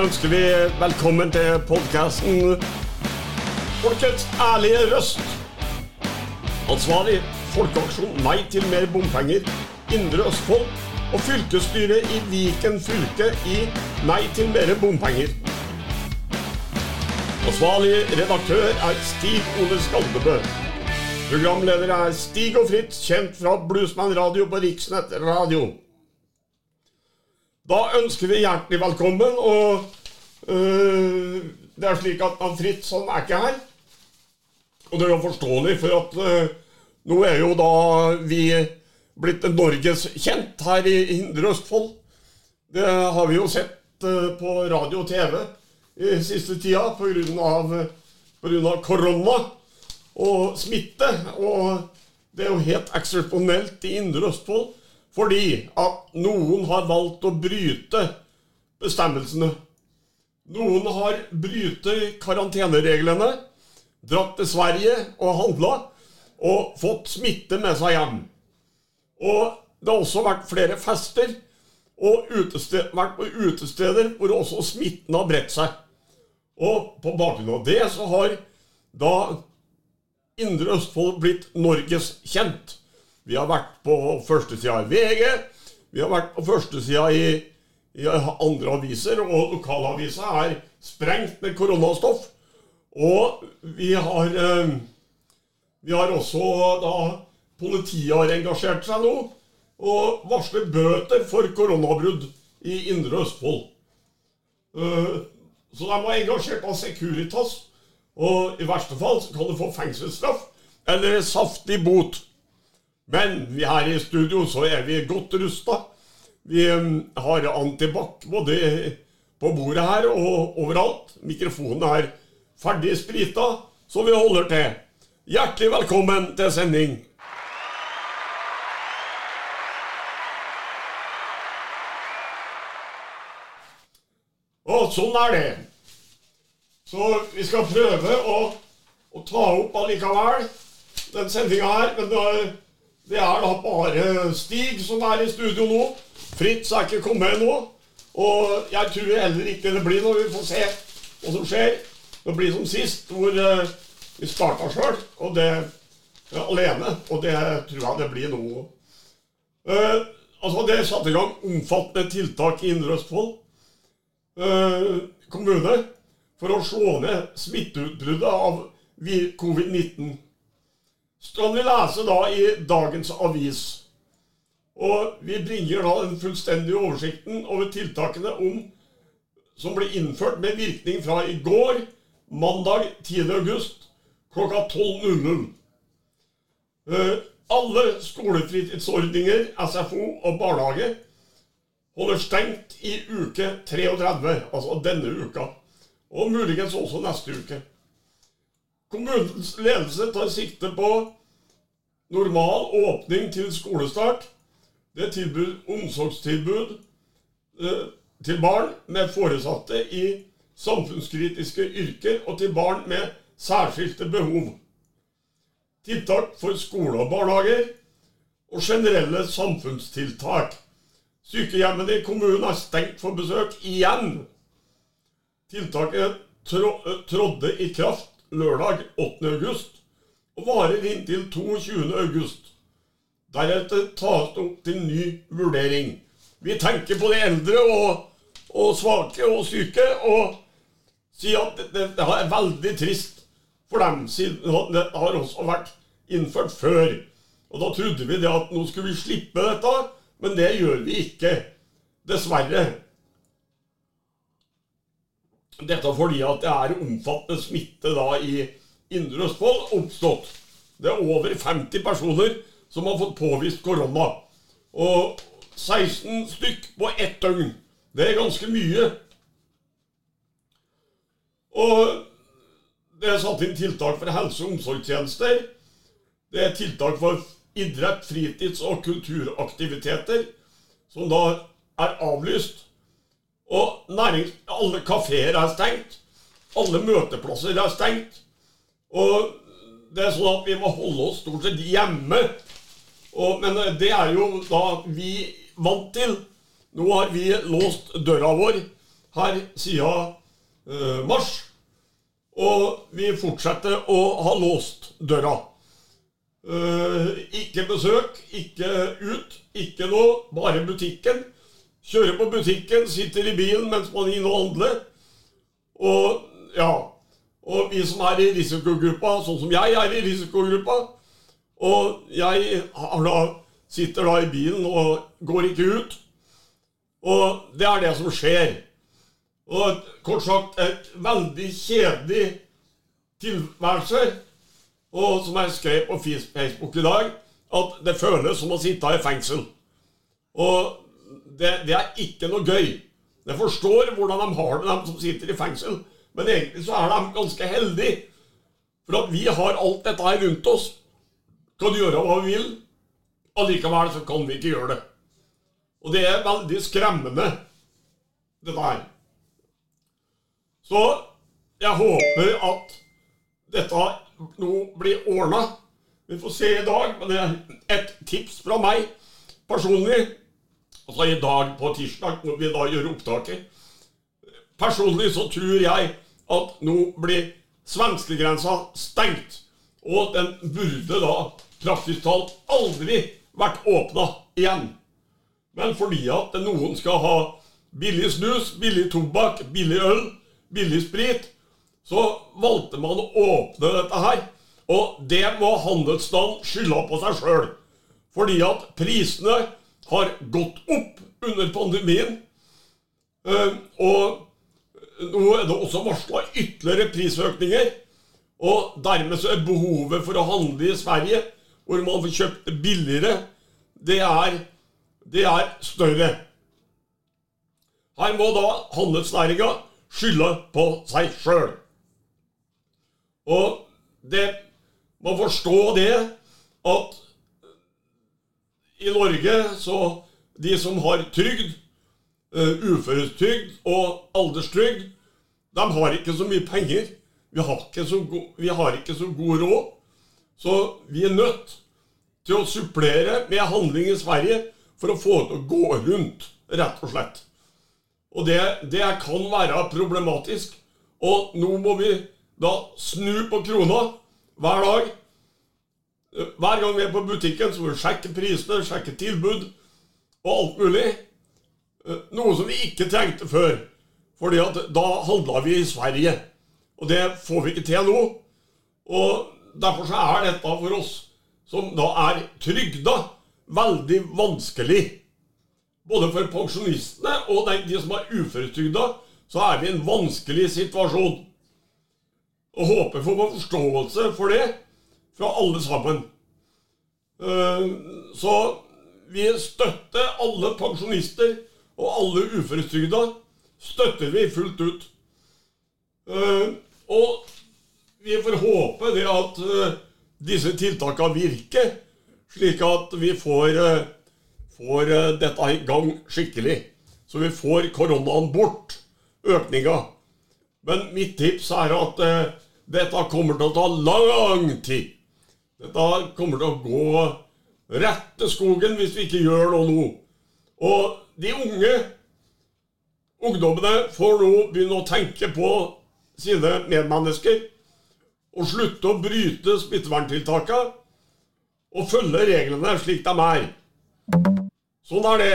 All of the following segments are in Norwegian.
Ønsker vi velkommen til podkasten Folkets ærlige røst. Ansvarlig Folkeaksjon Nei til mer bompenger, Indre Østfold og fylkesstyret i Viken fylke i Nei til mer bompenger. Ansvarlig redaktør er Stig Ole Skaldebø. Programleder er Stig og Fritz, kjent fra Bluesman Radio på Riksnett Radio. Da ønsker vi hjertelig velkommen, og øh, det er slik at Fritz han er ikke her. Og det er jo forståelig, for at øh, nå er jo da vi blitt Norges kjent her i Indre Østfold. Det har vi jo sett øh, på radio og TV i siste tida pga. korona og smitte. Og det er jo helt eksepsjonelt i Indre Østfold fordi at noen har valgt å bryte bestemmelsene. Noen har brytet karantenereglene, dratt til Sverige og handla og fått smitte med seg hjem. Og det har også vært flere fester og utested, vært på utesteder hvor også smitten har bredt seg. Og på bakgrunn av det så har da Indre Østfold blitt Norges kjent. Vi har vært på førstesida i VG, vi har vært på førstesida i, i andre aviser, og lokalavisa er sprengt med koronastoff. Og vi har, eh, vi har også da Politiet har engasjert seg nå og varsler bøter for koronabrudd i Indre Østfold. Eh, så de har engasjert av Securitas, og i verste fall kan du få fengselsstraff eller saftig bot. Men vi her i studio så er vi godt rusta. Vi har antibac både på bordet her og overalt. Mikrofonen er ferdig sprita, så vi holder til. Hjertelig velkommen til sending. Og sånn er det. Så vi skal prøve å, å ta opp allikevel den sendinga her. Men det er, det er, da bare Stig som er i studio nå. Fritz er ikke kommet nå. Og jeg tror heller ikke det blir noe. Vi får se hva som skjer. Det blir som sist, hvor uh, vi starta sjøl, og det ja, alene. Og det tror jeg det blir nå. Uh, altså, det satte i gang omfattende tiltak i Indre Østfold uh, kommune for å slå ned smitteutbruddet av covid-19. Skal vi lese da i dagens avis. Og vi bringer da den fullstendige oversikten over tiltakene om, som ble innført med virkning fra i går, mandag 10. august klokka 12.00. Uh, alle skolefritidsordninger, SFO og barnehage holder stengt i uke 33, altså denne uka. Og muligens også neste uke. Kommunens ledelse tar sikte på normal åpning til skolestart. Det er tilbud, omsorgstilbud eh, til barn med foresatte i samfunnskritiske yrker og til barn med særskilte behov. Tiltak for skole og barnehager og generelle samfunnstiltak. Sykehjemmene i kommunen er stengt for besøk igjen. Tiltaket trådde i kraft lørdag 8. august og varer inntil 22. august. Deretter tas det opp til ny vurdering. Vi tenker på de eldre og, og svake og syke og sier at det, det, er veldig trist for dem, siden det har også vært innført før. Og da trodde vi det at nå skulle vi slippe dette, men det gjør vi ikke. Dessverre. Dette fordi at det er omfattende smitte da i Indre Østfold oppstått. Det er over 50 personer som har fått påvist korona. Og 16 stykk på ett døgn. Det er ganske mye. Og det er satt inn tiltak for helse- og omsorgstjenester. Det er tiltak for idrett, fritids- og kulturaktiviteter, som da er avlyst. Og nærings, alle kafeer er stengt. Alle møteplasser er stengt. Og det er sånn at vi må holde oss stort sett hjemme. Og, men det er jo da vi vant til. Nå har vi låst døra vår her siden eh, mars. Og vi fortsetter å ha låst døra. Eh, ikke besøk, ikke ut, ikke noe. Bare butikken. Kjører på butikken, sitter i bilen mens man er inne og handler. Og ja, og vi som er i risikogruppa, sånn som jeg er i risikogruppa Og jeg da, sitter da i bilen og går ikke ut. Og det er det som skjer. Og kort sagt et veldig kjedelig tilværelse. Og som jeg skrev på Facebook i dag, at det føles som å sitte i fengsel. Og det, det er ikke noe gøy. Jeg forstår hvordan de har det, de som sitter i fengsel. Men egentlig så er de ganske heldige. For at vi har alt dette her rundt oss. Kan gjøre hva vi vil. Allikevel så kan vi ikke gjøre det. Og det er veldig skremmende, dette her. Så jeg håper at dette nå blir ordna. Vi får se i dag, men det er et tips fra meg personlig. Altså i dag på tirsdag, når vi da gjør opptaket. Personlig så tror jeg at nå blir svenskegrensa stengt. Og den burde da praktisk talt aldri vært åpna igjen. Men fordi at noen skal ha billig snus, billig tobakk, billig øl, billig sprit, så valgte man å åpne dette her. Og det må handelsstanden skylda på seg sjøl. Fordi at prisene har gått opp under pandemien. Eh, og nå er det også varsla ytterligere prisøkninger. Og dermed så er behovet for å handle i Sverige, hvor man får kjøpt billigere, det er, det er større. Her må da handelsnæringa skylde på seg sjøl. Og det må forstå det at i Norge så De som har trygd, uh, uføretrygd og alderstrygd, de har ikke så mye penger. Vi har, vi har ikke så god råd. Så vi er nødt til å supplere med handling i Sverige for å få det til å gå rundt, rett og slett. Og det, det kan være problematisk. Og nå må vi da snu på krona hver dag. Hver gang vi er på butikken, så må vi sjekke prisene, sjekke tilbud og alt mulig. Eh, noe som vi ikke trengte før. Fordi at da handla vi i Sverige. Og det får vi ikke til nå. Og derfor så er dette for oss som da er trygda, veldig vanskelig. Både for pensjonistene og de som er uføretrygda, så er vi i en vanskelig situasjon. Og håper på forståelse for det fra alle sammen. Eh, så vi støtter alle pensjonister og alle uføretrygda støtter vi fullt ut. Uh, og vi får håpe det at uh, disse tiltakene virker, slik at vi får, får dette i gang skikkelig. Så vi får koronaen bort, økninga. Men mitt tips er at dette kommer til å ta lang tid. Dette kommer til å gå rett til skogen hvis vi ikke gjør noe nå. Og de unge ungdommene får nå begynne å tenke på sine medmennesker og slutte å bryte smitteverntiltakene og følge reglene slik de er. Sånn er det.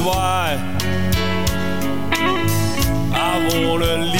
Why I wanna leave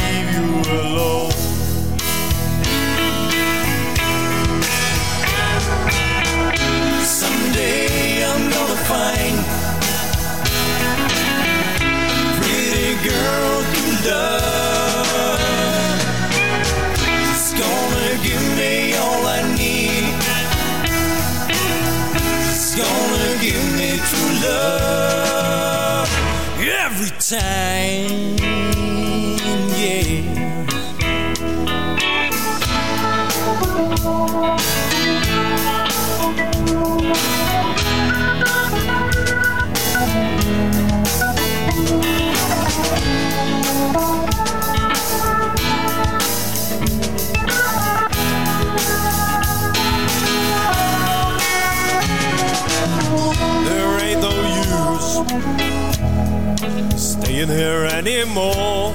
time. Anymore.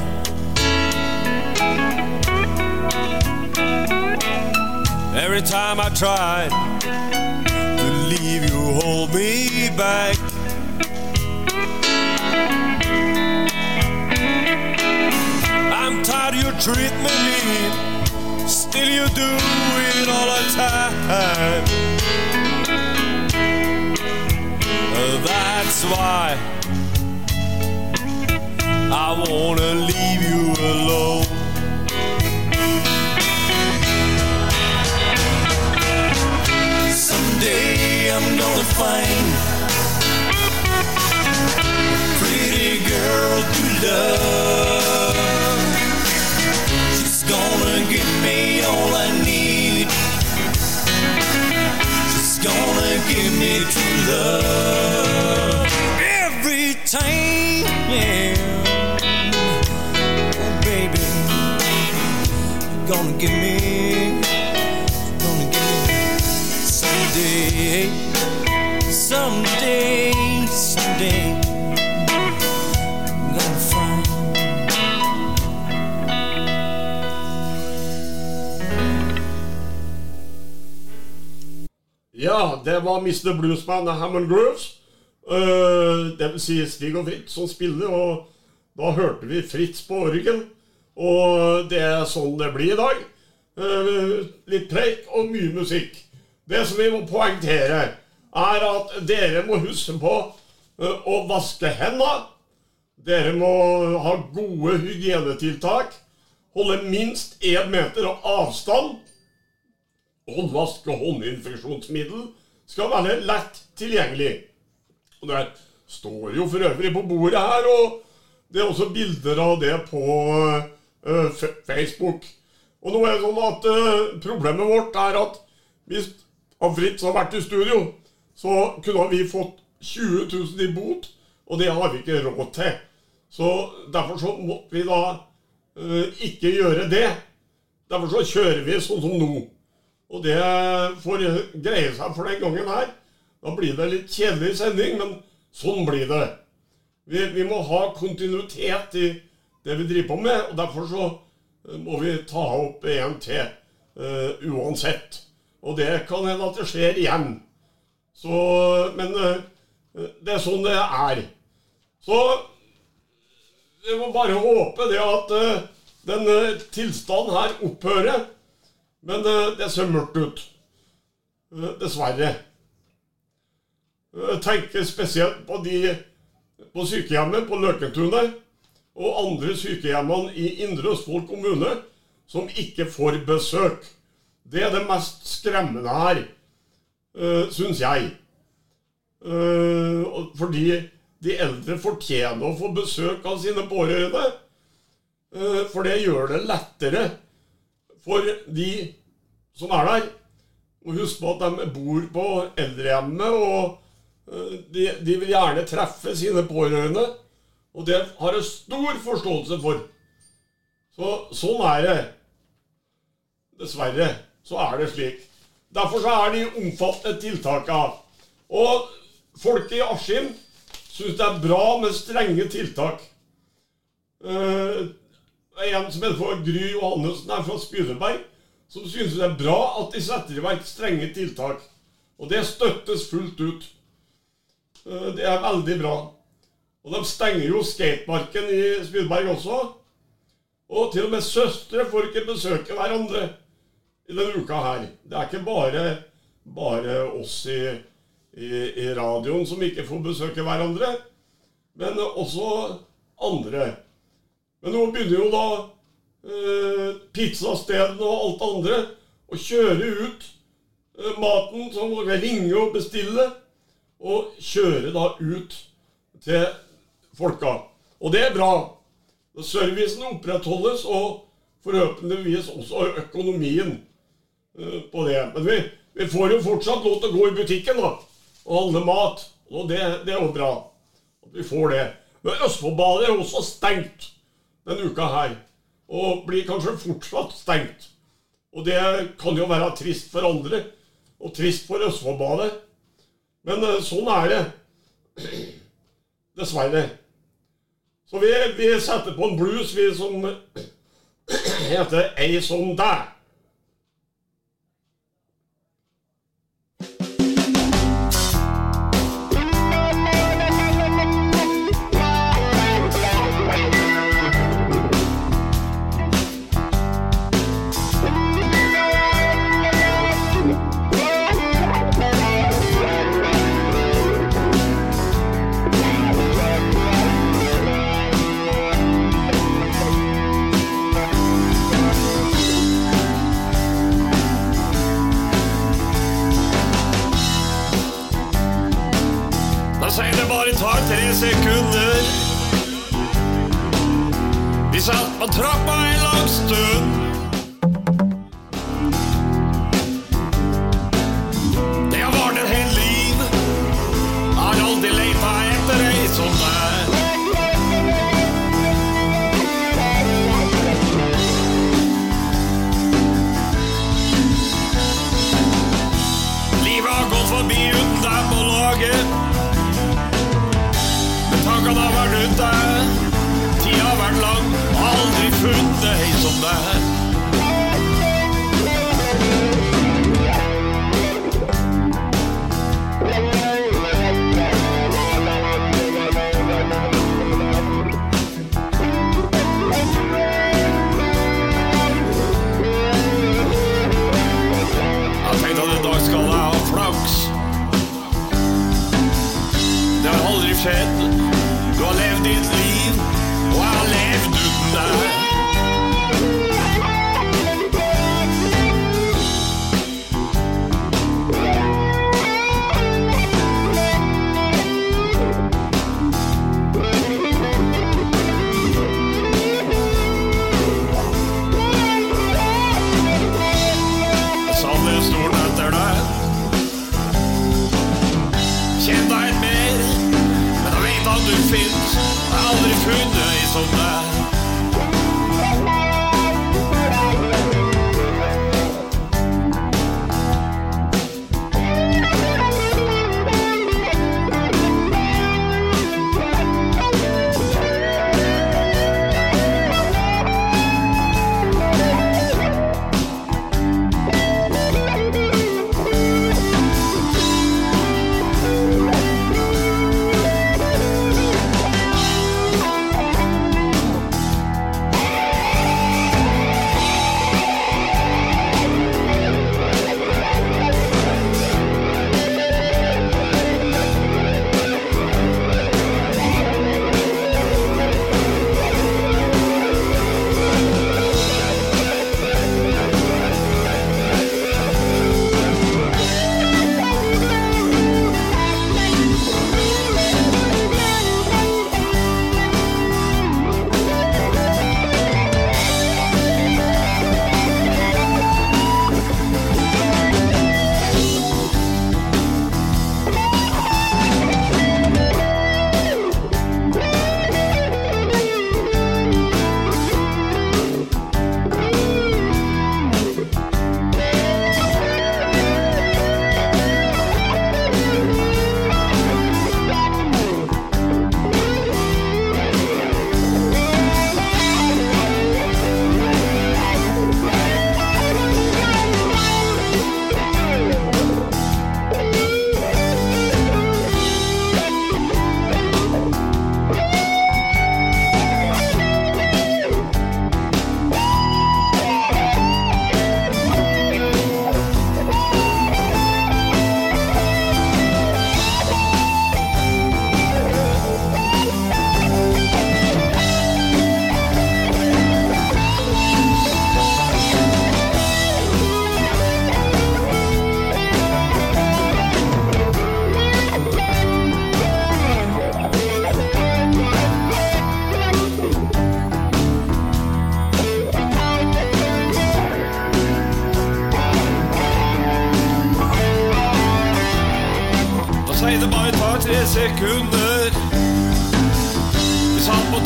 Every time I try to leave you, hold me back. I'm tired you treat me mean, still you do it all the time. That's why I wanna leave you alone. Someday I'm gonna find a pretty girl to love. She's gonna give me all I need. She's gonna give me true love gonna give me, gonna give me someday, someday, someday. I'm gonna find. Ja, det var Mr. Bluesman og Hammond Grooves. Uh, det vil si Stig og Fritz som spiller, og da hørte vi Fritz på orgel. Og det er sånn det blir i dag. Eh, litt preik og mye musikk. Det som vi må poengtere, er at dere må huske på eh, å vaske hendene. Dere må ha gode hygienetiltak. Holde minst én meter av avstand. Håndvask og håndinfeksjonsmiddel skal være lett tilgjengelig. Og Det står jo for øvrig på bordet her, og det er også bilder av det på eh, Facebook. Og nå er det sånn at eh, Problemet vårt er at hvis Fritz har vært i studio, så kunne vi fått 20 000 i bot, og det har vi ikke råd til. Så Derfor så måtte vi da uh, ikke gjøre det. Derfor så kjører vi sånn som nå. Og det får greie seg for den gangen her. Da blir det litt kjedelig sending, men sånn blir det. Vi, vi må ha kontinuitet i det vi driver på med, og derfor så eh, må vi ta opp en til uh, uansett. Og det kan hende at det skjer igjen. Så, men uh, det er sånn det er. Så vi må bare håpe det at uh, den tilstanden her opphører. Men det ser mørkt ut. Dessverre. Jeg tenker spesielt på de på sykehjemmet på Løkentunet og andre sykehjemmene i Indre Østfold kommune som ikke får besøk. Det er det mest skremmende her, uh, syns jeg. Eh, fordi de eldre fortjener å få besøk av sine pårørende. Eh, for det gjør det lettere for de som er der. Og husk på at de bor på eldrehjemmet, og eh, de, de vil gjerne treffe sine pårørende. Og det har jeg stor forståelse for. Så sånn er det. Dessverre så er det slik. Derfor så er de omfattende tiltakene. Og folk i Askim syns det er bra med strenge tiltak. Uh, en som heter for Gry Johannessen er fra Spydeberg, som syns det er bra at de setter i verk strenge tiltak. Og det støttes fullt ut. Uh, det er veldig bra. Og de stenger jo skateparken i Spydberg også. Og til og med søstre får ikke besøke hverandre i denne uka her. Det er ikke bare, bare oss i, i, i, radioen som ikke får besøke hverandre, men også andre. Men nå begynner jo da eh, pizzastedene og alt andre å kjøre ut eh, maten som dere ringer og bestiller, og kjøre da ut til folka. Og det er bra. Servicen opprettholdes, og forhåpentligvis også økonomien uh, på det. Men vi, vi, får jo fortsatt lov til å gå i butikken da, og handle mat. Og det, det er jo bra at vi får det. Men Østfoldbadet er også stengt denne uka her. Og blir kanskje fortsatt stengt. Og det kan jo være trist for andre, og trist for Østfoldbadet. Men uh, sånn er det. Dessverre. Så vi, vi setter på en blues, vi som heter Ei som deg.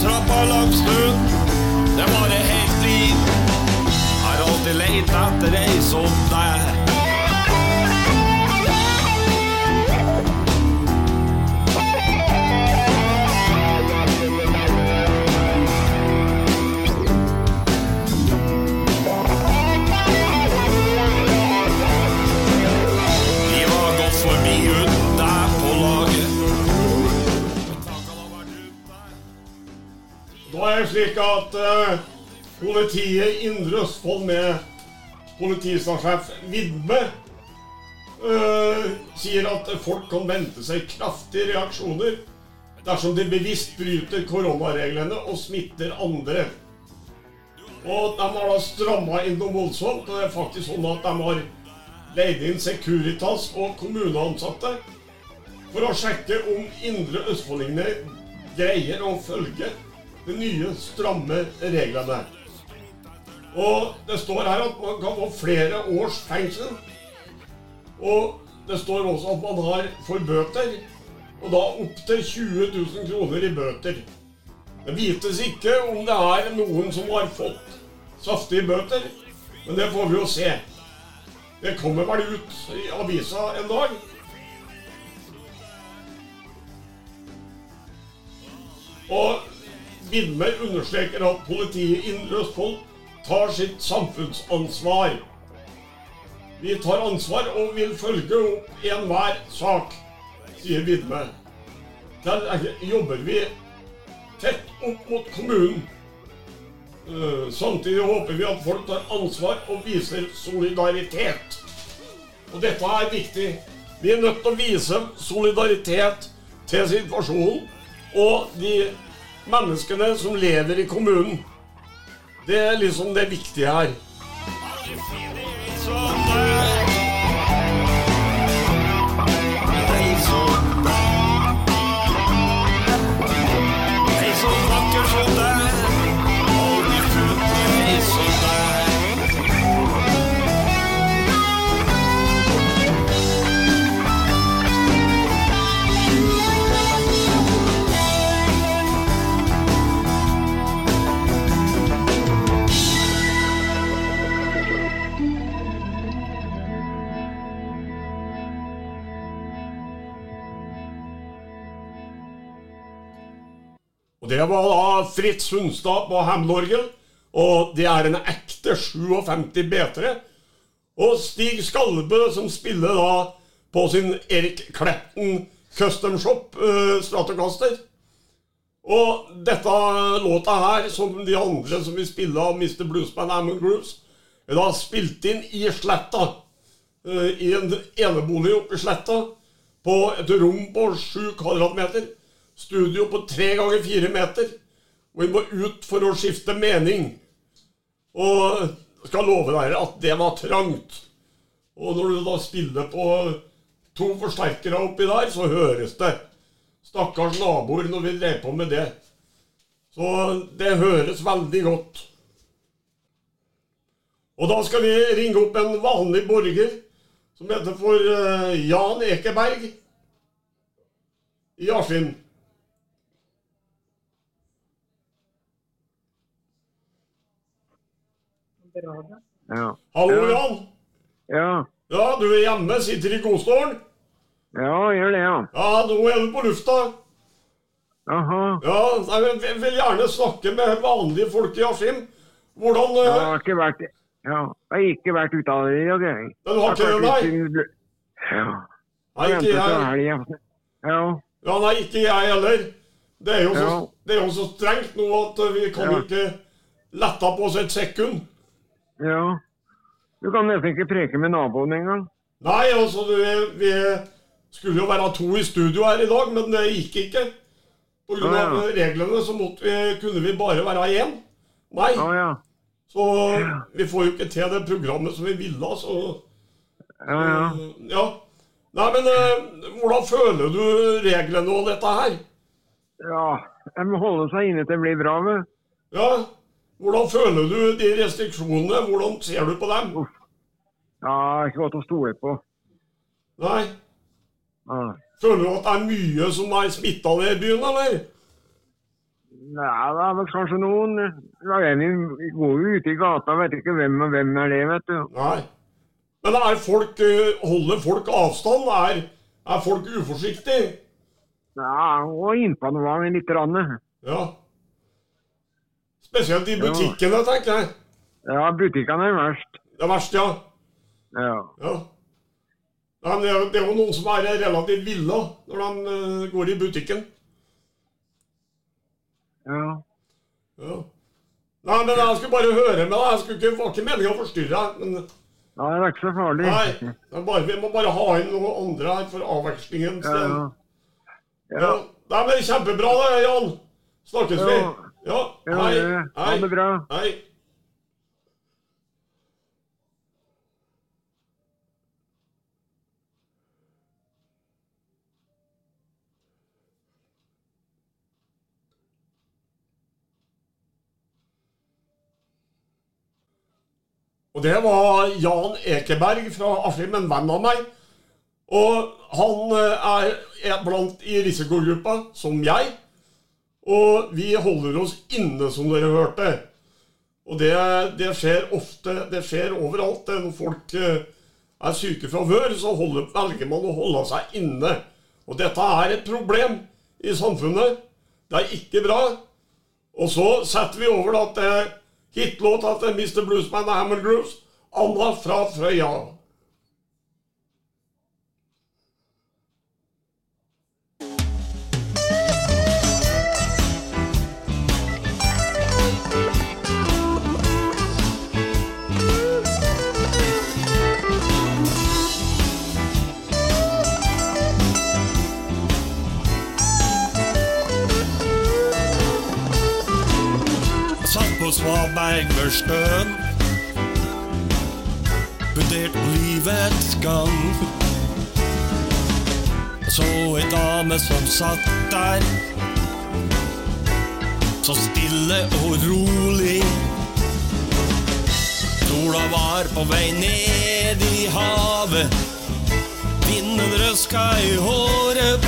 Trappa langs snøen. Det var det helt liv. Har alltid leita etter ei som deg. Da er slik at uh, politiet Indre Østfold med politistasjonssjef Vidme uh, sier at folk kan vente seg kraftige reaksjoner dersom de bevisst bryter koronareglene og smitter andre. Og de har da stramma inn noe voldsomt. og Det er faktisk sånn at de har leid inn Securitas og kommuneansatte for å sjekke om Indre Østfoldingene greier å følge de nye, stramme reglene. Og det står her at man kan få flere års fengsel. Og det står også at man har for bøter, og da opptil 20 000 kroner i bøter. Det vites ikke om det er noen som har fått saftige bøter, men det får vi jo se. Det kommer vel ut i avisa en dag. Og Vindmør understreker at politiet i Indre Østfold tar sitt samfunnsansvar. Vi tar ansvar og vil følge opp enhver sak, sier Vidme. Der jobber vi tett opp mot kommunen. Eh, Samtidig håper vi at folk tar ansvar og viser solidaritet. Og dette er viktig. Vi er nødt til å vise solidaritet til situasjonen og de menneskene som lever i kommunen. Det er liksom det viktige her. Fritz Sundstad på Hamlorgel, og det er en ekte 57 B3. Og Stig Skalbø som spiller da på sin Erik Kleppen Custom Shop uh, Stratocaster. Og dette låta her, som de andre som vi spiller av Mr. Bluesman Amon Grooves, er da spilt inn i Sletta. eh, I en enebolig oppe i Sletta. På et rom på sju kvadratmeter. Studio på tre ganger fire meter. Og vi må ut for å skifte mening. Og jeg skal love dere at det var trangt. Og når du da spiller på to forsterkere oppi der, så høres det. Stakkars naboer når vi drev på med det. Så det høres veldig godt. Og da skal vi ringe opp en vanlig borger som heter for eh, Jan Ekeberg i Askim. Ja. Hallo, Ja. Jan. Ja. Ja, du er hjemme, sitter i godstolen. ja, gjør det, ja. Ja, nå er du på lufta. Aha. Ja, nei, men Jeg vil gjerne snakke med vanlige folk i Askim. Hvordan Jeg eh, har ikke vært ja, jeg har ikke vært ute av det i dag, jeg. Men du har ikke det, nei? Ja. Nei, ikke jeg. Ja. Ja, nei, ikke jeg heller. Det er jo så, Ja. det er jo så strengt nå at eh, vi kan Ja. ikke lette på oss et sekund. Ja. Du kan nesten ikke preke med naboen engang. Nei, altså, vi, vi skulle jo være to i studio her i dag, men det gikk ikke. På grunn Ja, reglene så måtte vi, kunne vi bare være én. Nei. Ja, ja. Så vi får jo ikke til det programmet som vi ville, så Ja, ja. ja. Nei, men eh, hvordan føler du reglene og dette her? Ja. Jeg må holde seg inne til det blir bra, vet. Ja, hvordan føler du de restriksjonene? Hvordan ser du på dem? Ja, ikke godt å stole på. Nei, Ja. Føler du at det er mye som er smitta ned i byen, eller? Nei, det er vel kanskje noen Vi går jo ute i gata vet ikke hvem og hvem er det, vet du. Nei. Men er folk, eh, holder folk avstand? Er, er folk uforsiktige? Ja, og innpå noe litt. Rann. Ja. Spesielt i butikkene, tenker jeg. Ja, butikkene er verst. Det er verst, ja. Ja. ja. Men det er jo noen som er relativt ville når de eh, går i butikken. ja. Ja. Nei, men jeg skulle bare høre med deg. Jeg skulle ikke, var ikke meningen å forstyrre deg. Men Ja, det er ikke så farlig. nei, det bare, vi må bare ha inn noen andre her for avvekslingen. Ja, ja. Ja. Nei, men kjempebra det, Jan. Snakkes vi. Ja. Ja, Hei. Ha Hei. det bra. Hei. Og det var Jan Ekeberg fra Askim, en venn av meg. Og han eh, er blant i risikogruppa, som jeg. Og vi holder oss inne, som dere hørte. Og det, det skjer ofte, det skjer overalt. Når folk eh, er syke fra før, så holder, velger man å holde seg inne. Og dette er et problem i samfunnet. Det er ikke bra. Og så setter vi over da til hitlåta til Mr. Bluesman og Hammer Grooves, 'Anna fra Frøya'. Svaberg ved sjøen Vurdert livets gang. Så ei dame som satt der Så stille og rolig. Sola var på vei ned i havet Vinden røska i håret.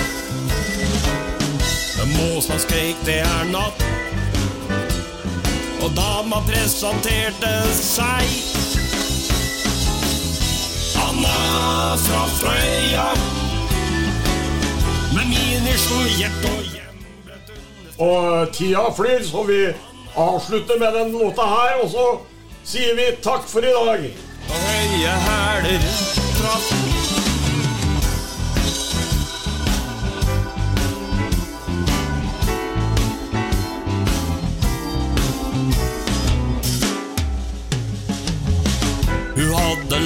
Måsa skreik det er natt og dama presenterte seg. Anna fra Frøya. Med miniskjort og hjemmebrent under Og tida flyr, så vi avslutter med den låta her. Og så sier vi takk for i dag. og høye hæler traff.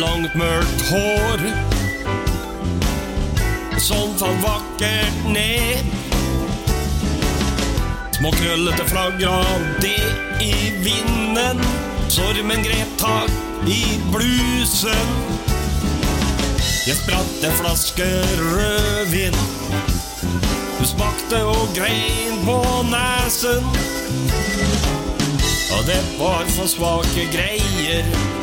Langt, mørkt hår som falt vakkert ned. Små krøllete flagra det i vinden. Stormen grep tak i blusen. Jeg spratt en flaske rødvin. Hun smakte og grein på nesen. Og det var for svake greier.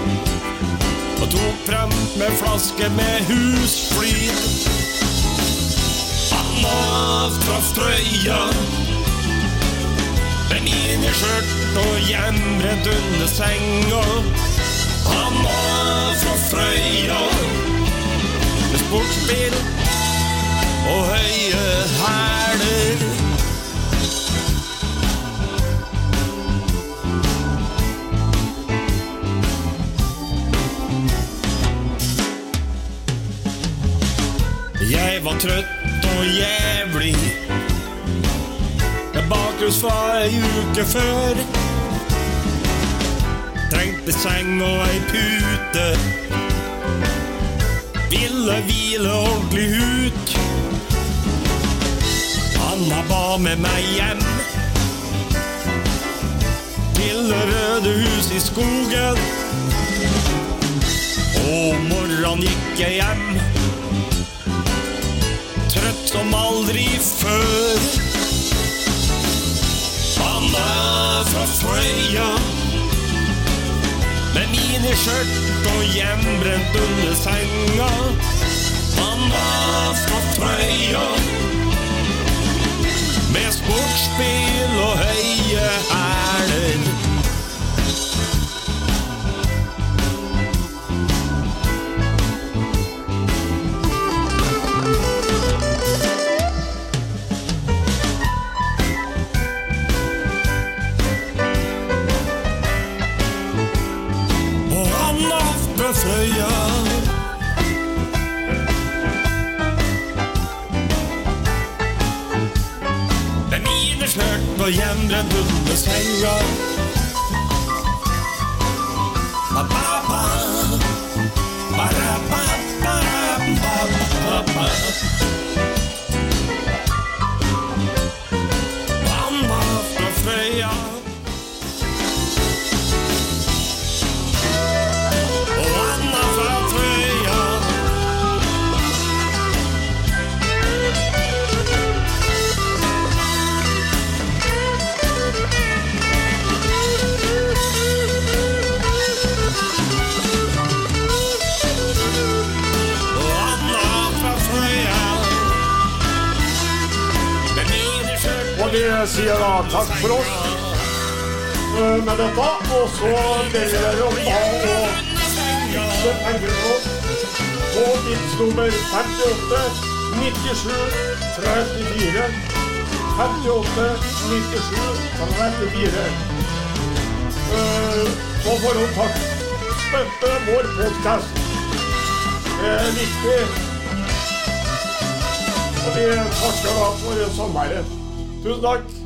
Og tok frem med flaske med husflid. Anna fra Frøya. Med miniskjørt og hjemrent under senga. Han fra Frøya. Med sportsbil og høye hæler. Trøtt og jævlig. Jeg bakrus fra ei uke før. Trengte seng og ei pute. Ville hvile ordentlig ut. Anna ba med meg hjem. Til det røde hus i skogen. Og morgenen gikk jeg hjem som aldri før. Han er fra Frøya. Med miniskjørt og hjemmebrent under senga. Han er fra Frøya. Med sportsbil og høye hæler. Skjørt og hjemmebrent takk for oss eh, med dette. Og så ber vi dere om da å vippse penger til oss på tidsnummer 58 97 34. 58 97 34. Eh, På forhånd takk. Støtte vår podkast. Det er viktig. Og vi takker da for samværet. Tusen takk.